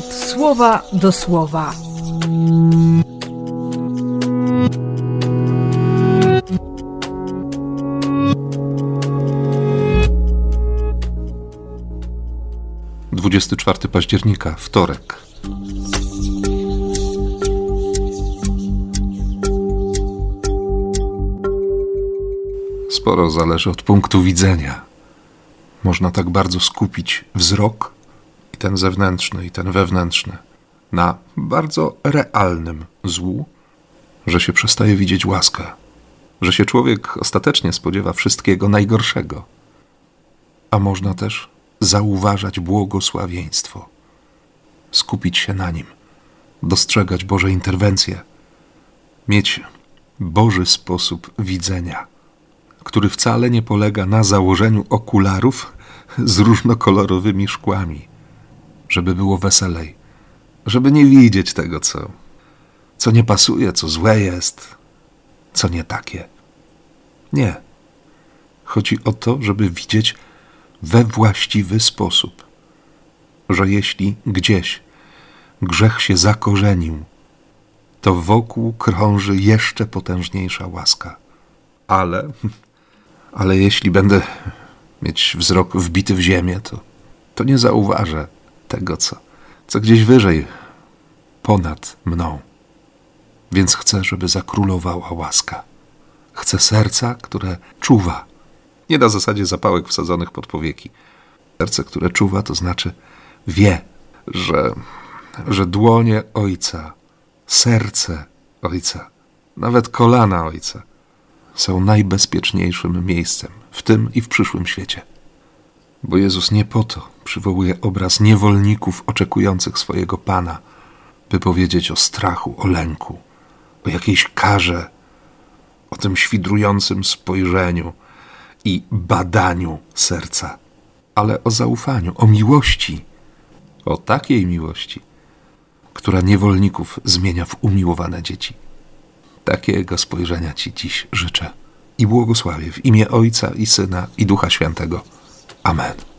słowa do słowa. Dwudziesty czwarty października, wtorek. Sporo zależy od punktu widzenia. Można tak bardzo skupić wzrok, ten zewnętrzny, i ten wewnętrzny, na bardzo realnym złu, że się przestaje widzieć łaskę, że się człowiek ostatecznie spodziewa wszystkiego najgorszego. A można też zauważać błogosławieństwo, skupić się na nim, dostrzegać Boże interwencje, mieć Boży sposób widzenia który wcale nie polega na założeniu okularów z różnokolorowymi szkłami, żeby było weselej, żeby nie widzieć tego, co, co nie pasuje, co złe jest, co nie takie. Nie. Chodzi o to, żeby widzieć we właściwy sposób, że jeśli gdzieś grzech się zakorzenił, to wokół krąży jeszcze potężniejsza łaska. Ale ale jeśli będę mieć wzrok wbity w ziemię, to, to nie zauważę tego, co, co gdzieś wyżej, ponad mną. Więc chcę, żeby zakrólowała łaska. Chcę serca, które czuwa. Nie na zasadzie zapałek wsadzonych pod powieki. Serce, które czuwa, to znaczy wie, że, że dłonie Ojca, serce Ojca, nawet kolana Ojca są najbezpieczniejszym miejscem w tym i w przyszłym świecie. Bo Jezus nie po to przywołuje obraz niewolników oczekujących swojego Pana, by powiedzieć o strachu, o lęku, o jakiejś karze, o tym świdrującym spojrzeniu i badaniu serca, ale o zaufaniu, o miłości, o takiej miłości, która niewolników zmienia w umiłowane dzieci. Takiego spojrzenia Ci dziś życzę i błogosławię w imię Ojca i Syna i Ducha Świętego. Amen.